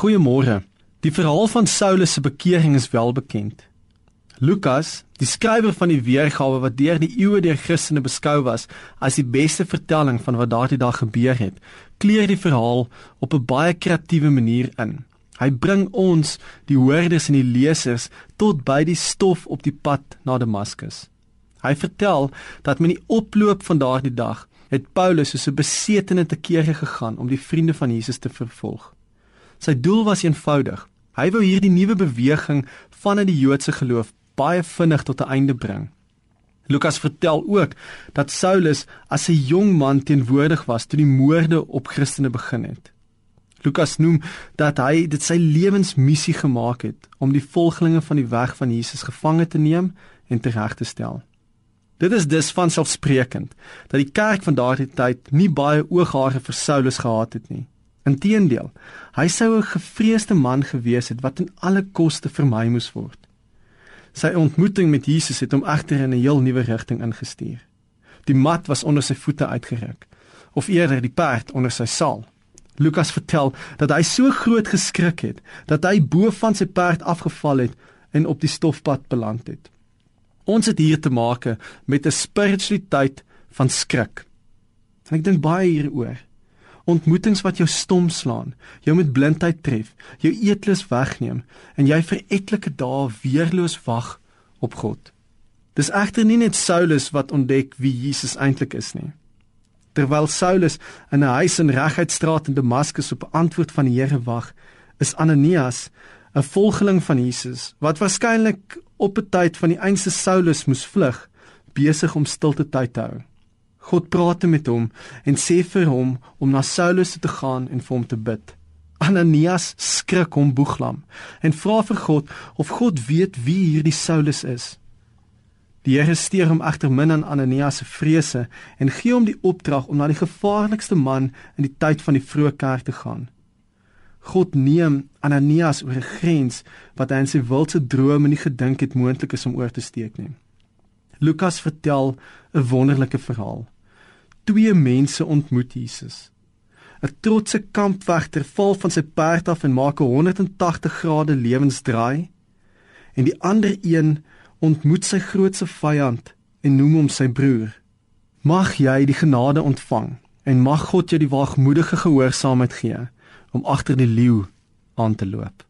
Goeiemôre. Die verhaal van Saulus se bekering is wel bekend. Lukas, die skrywer van die weergawe wat deur die eeue deur Christene beskou was as die beste vertelling van wat daardie dag gebeur het, kleer die verhaal op 'n baie kreatiewe manier in. Hy bring ons, die hoorders en die lesers, tot by die stof op die pad na Damaskus. Hy vertel dat met die oploop van daardie dag het Paulus soos 'n besetene te kere gegaan om die vriende van Jesus te vervolg. Sy doel was eenvoudig. Hy wou hierdie nuwe beweging vanuit die Joodse geloof baie vinnig tot 'n einde bring. Lukas vertel ook dat Saulus as 'n jong man teenwoordig was toe die moorde op Christene begin het. Lukas noem dat hy dit sy lewensmissie gemaak het om die volgelinge van die weg van Jesus gevange te neem en reg te stel. Dit is dus vanselfsprekend dat die kerk van daardie tyd nie baie ooghare vir Saulus gehad het nie. Inteendeel, hy sou 'n gevreesde man gewees het wat ten alle koste vermy moes word. Sy ontmoeting met Jesus het hom egter in 'n heel nuwe rigting ingestuur. Die mat was onder sy voete uitgeruk, of eerder die perd onder sy saal. Lukas vertel dat hy so groot geskrik het dat hy bo van sy perd afgeval het en op die stofpad beland het. Ons het hier te maak met 'n spiritualiteit van skrik. En ek dink baie hieroor ontmoetings wat jou stom slaan, jou met blindheid tref, jou eetlus wegneem en jy vir etlike dae weerloos wag op God. Dis egter nie net Saulus wat ontdek wie Jesus eintlik is nie. Terwyl Saulus in 'n huis in Regheidstraat in Damaskus op antwoord van die Here wag, is Ananias, 'n volgeling van Jesus, wat waarskynlik op 'n tyd van die einste Saulus moes vlug, besig om stilte tyd te hou. God praat met hom en sê vir hom om na Saulus te gaan en vir hom te bid. Ananias skrik hom boeglam en vra vir God of God weet wie hierdie Saulus is. Die Here steur hom agter min aan Ananias se vrese en gee hom die opdrag om na die gevaarlikste man in die tyd van die vroeë kerk te gaan. God neem Ananias oor 'n grens wat hy in sy wildste drome nie gedink het moontlik is om oor te steek nie. Lukas vertel 'n wonderlike verhaal. Twee mense ontmoet Jesus. 'n Trotse kampvegter val van sy perd af en maak 'n 180 grade lewensdraai. En die ander een ontmoet sy grootste vyand en noem hom sy broer. Mag jy die genade ontvang en mag God jou die waagmoedige gehoorsaamheid gee om agter die leeu aan te loop.